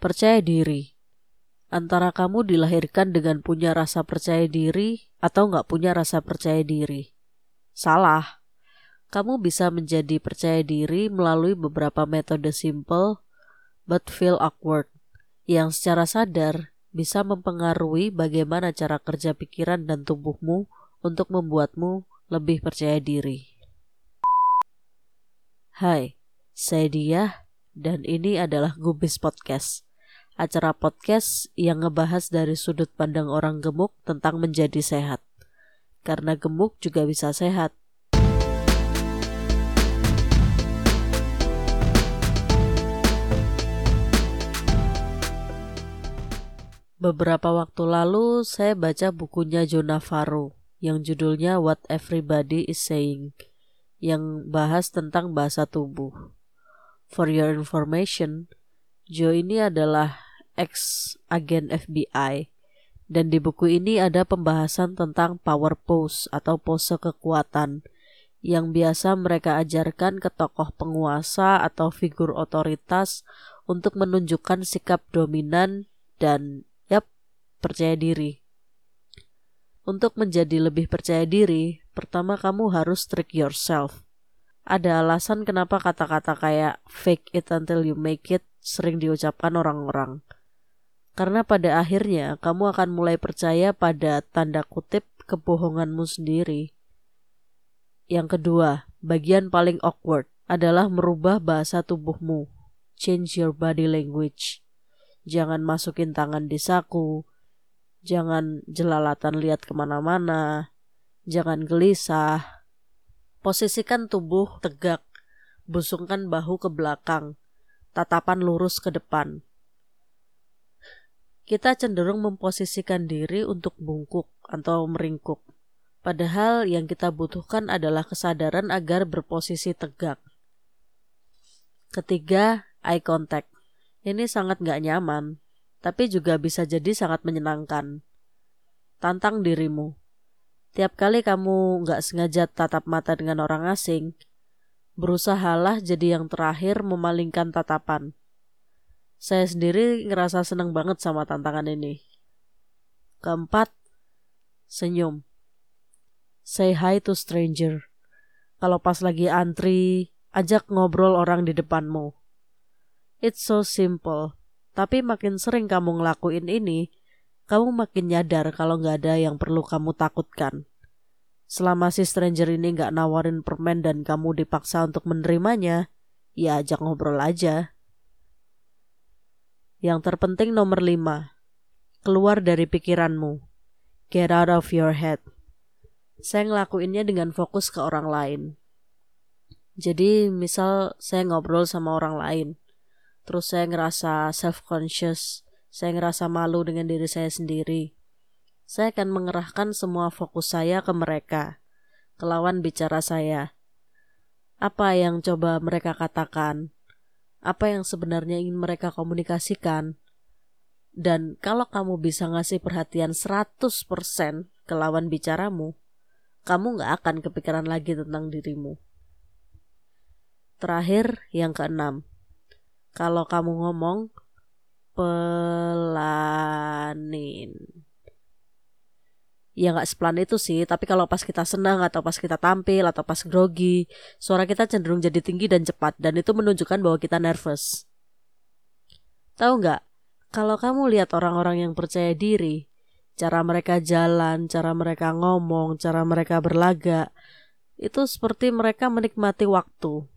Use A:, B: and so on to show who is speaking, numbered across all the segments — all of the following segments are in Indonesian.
A: Percaya diri. Antara kamu dilahirkan dengan punya rasa percaya diri atau nggak punya rasa percaya diri. Salah. Kamu bisa menjadi percaya diri melalui beberapa metode simple but feel awkward yang secara sadar bisa mempengaruhi bagaimana cara kerja pikiran dan tubuhmu untuk membuatmu lebih percaya diri. Hai, saya Dia dan ini adalah Gubis Podcast. Acara podcast yang ngebahas dari sudut pandang orang gemuk tentang menjadi sehat. Karena gemuk juga bisa sehat. Beberapa waktu lalu saya baca bukunya Jonah Navarro yang judulnya What Everybody is Saying yang bahas tentang bahasa tubuh. For your information, Joe ini adalah ex agen FBI dan di buku ini ada pembahasan tentang power pose atau pose kekuatan yang biasa mereka ajarkan ke tokoh penguasa atau figur otoritas untuk menunjukkan sikap dominan dan yap percaya diri. Untuk menjadi lebih percaya diri, pertama kamu harus trick yourself ada alasan kenapa kata-kata kayak fake it until you make it sering diucapkan orang-orang. Karena pada akhirnya kamu akan mulai percaya pada tanda kutip kebohonganmu sendiri. Yang kedua, bagian paling awkward adalah merubah bahasa tubuhmu. Change your body language. Jangan masukin tangan di saku. Jangan jelalatan lihat ke mana-mana. Jangan gelisah Posisikan tubuh tegak, busungkan bahu ke belakang, tatapan lurus ke depan. Kita cenderung memposisikan diri untuk bungkuk atau meringkuk. Padahal yang kita butuhkan adalah kesadaran agar berposisi tegak. Ketiga, eye contact. Ini sangat gak nyaman, tapi juga bisa jadi sangat menyenangkan. Tantang dirimu. Tiap kali kamu nggak sengaja tatap mata dengan orang asing, berusahalah jadi yang terakhir memalingkan tatapan. Saya sendiri ngerasa seneng banget sama tantangan ini. Keempat, senyum. Say hi to stranger. Kalau pas lagi antri, ajak ngobrol orang di depanmu. It's so simple, tapi makin sering kamu ngelakuin ini, kamu makin nyadar kalau nggak ada yang perlu kamu takutkan. Selama si stranger ini nggak nawarin permen dan kamu dipaksa untuk menerimanya, ya ajak ngobrol aja. Yang terpenting nomor lima, keluar dari pikiranmu. Get out of your head. Saya ngelakuinnya dengan fokus ke orang lain. Jadi misal saya ngobrol sama orang lain, terus saya ngerasa self-conscious, saya ngerasa malu dengan diri saya sendiri. Saya akan mengerahkan semua fokus saya ke mereka, ke lawan bicara saya. Apa yang coba mereka katakan? Apa yang sebenarnya ingin mereka komunikasikan? Dan kalau kamu bisa ngasih perhatian 100% ke lawan bicaramu, kamu gak akan kepikiran lagi tentang dirimu. Terakhir, yang keenam. Kalau kamu ngomong, pelanin ya nggak sepelan itu sih tapi kalau pas kita senang atau pas kita tampil atau pas grogi suara kita cenderung jadi tinggi dan cepat dan itu menunjukkan bahwa kita nervous tahu nggak kalau kamu lihat orang-orang yang percaya diri cara mereka jalan cara mereka ngomong cara mereka berlaga itu seperti mereka menikmati waktu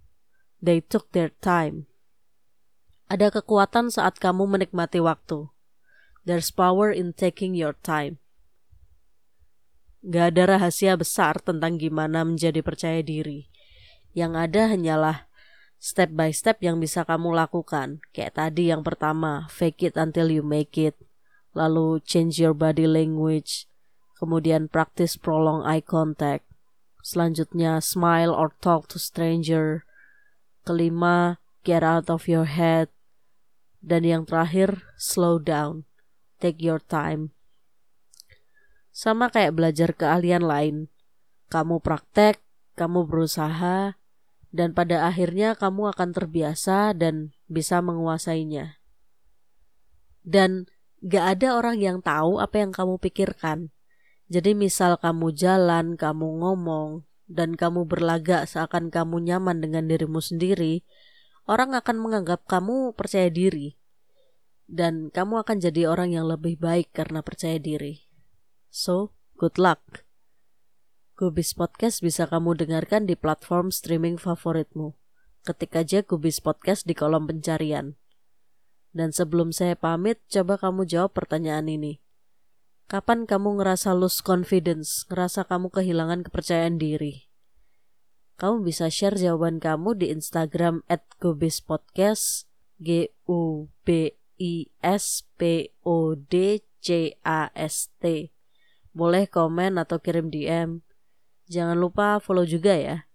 A: they took their time ada kekuatan saat kamu menikmati waktu. There's power in taking your time. Gak ada rahasia besar tentang gimana menjadi percaya diri. Yang ada hanyalah step by step yang bisa kamu lakukan. Kayak tadi yang pertama, fake it until you make it. Lalu change your body language. Kemudian practice prolong eye contact. Selanjutnya smile or talk to stranger. Kelima, get out of your head. Dan yang terakhir, slow down. Take your time. Sama kayak belajar keahlian lain. Kamu praktek, kamu berusaha, dan pada akhirnya kamu akan terbiasa dan bisa menguasainya. Dan gak ada orang yang tahu apa yang kamu pikirkan. Jadi misal kamu jalan, kamu ngomong, dan kamu berlagak seakan kamu nyaman dengan dirimu sendiri, orang akan menganggap kamu percaya diri. Dan kamu akan jadi orang yang lebih baik karena percaya diri. So, good luck. Gubis Podcast bisa kamu dengarkan di platform streaming favoritmu. Ketik aja Gubis Podcast di kolom pencarian. Dan sebelum saya pamit, coba kamu jawab pertanyaan ini. Kapan kamu ngerasa lose confidence, ngerasa kamu kehilangan kepercayaan diri? Kamu bisa share jawaban kamu di Instagram at G U B I S P O D C A S T. Boleh komen atau kirim DM. Jangan lupa follow juga ya.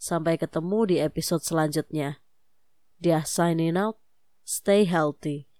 A: Sampai ketemu di episode selanjutnya. Dia signing out. Stay healthy.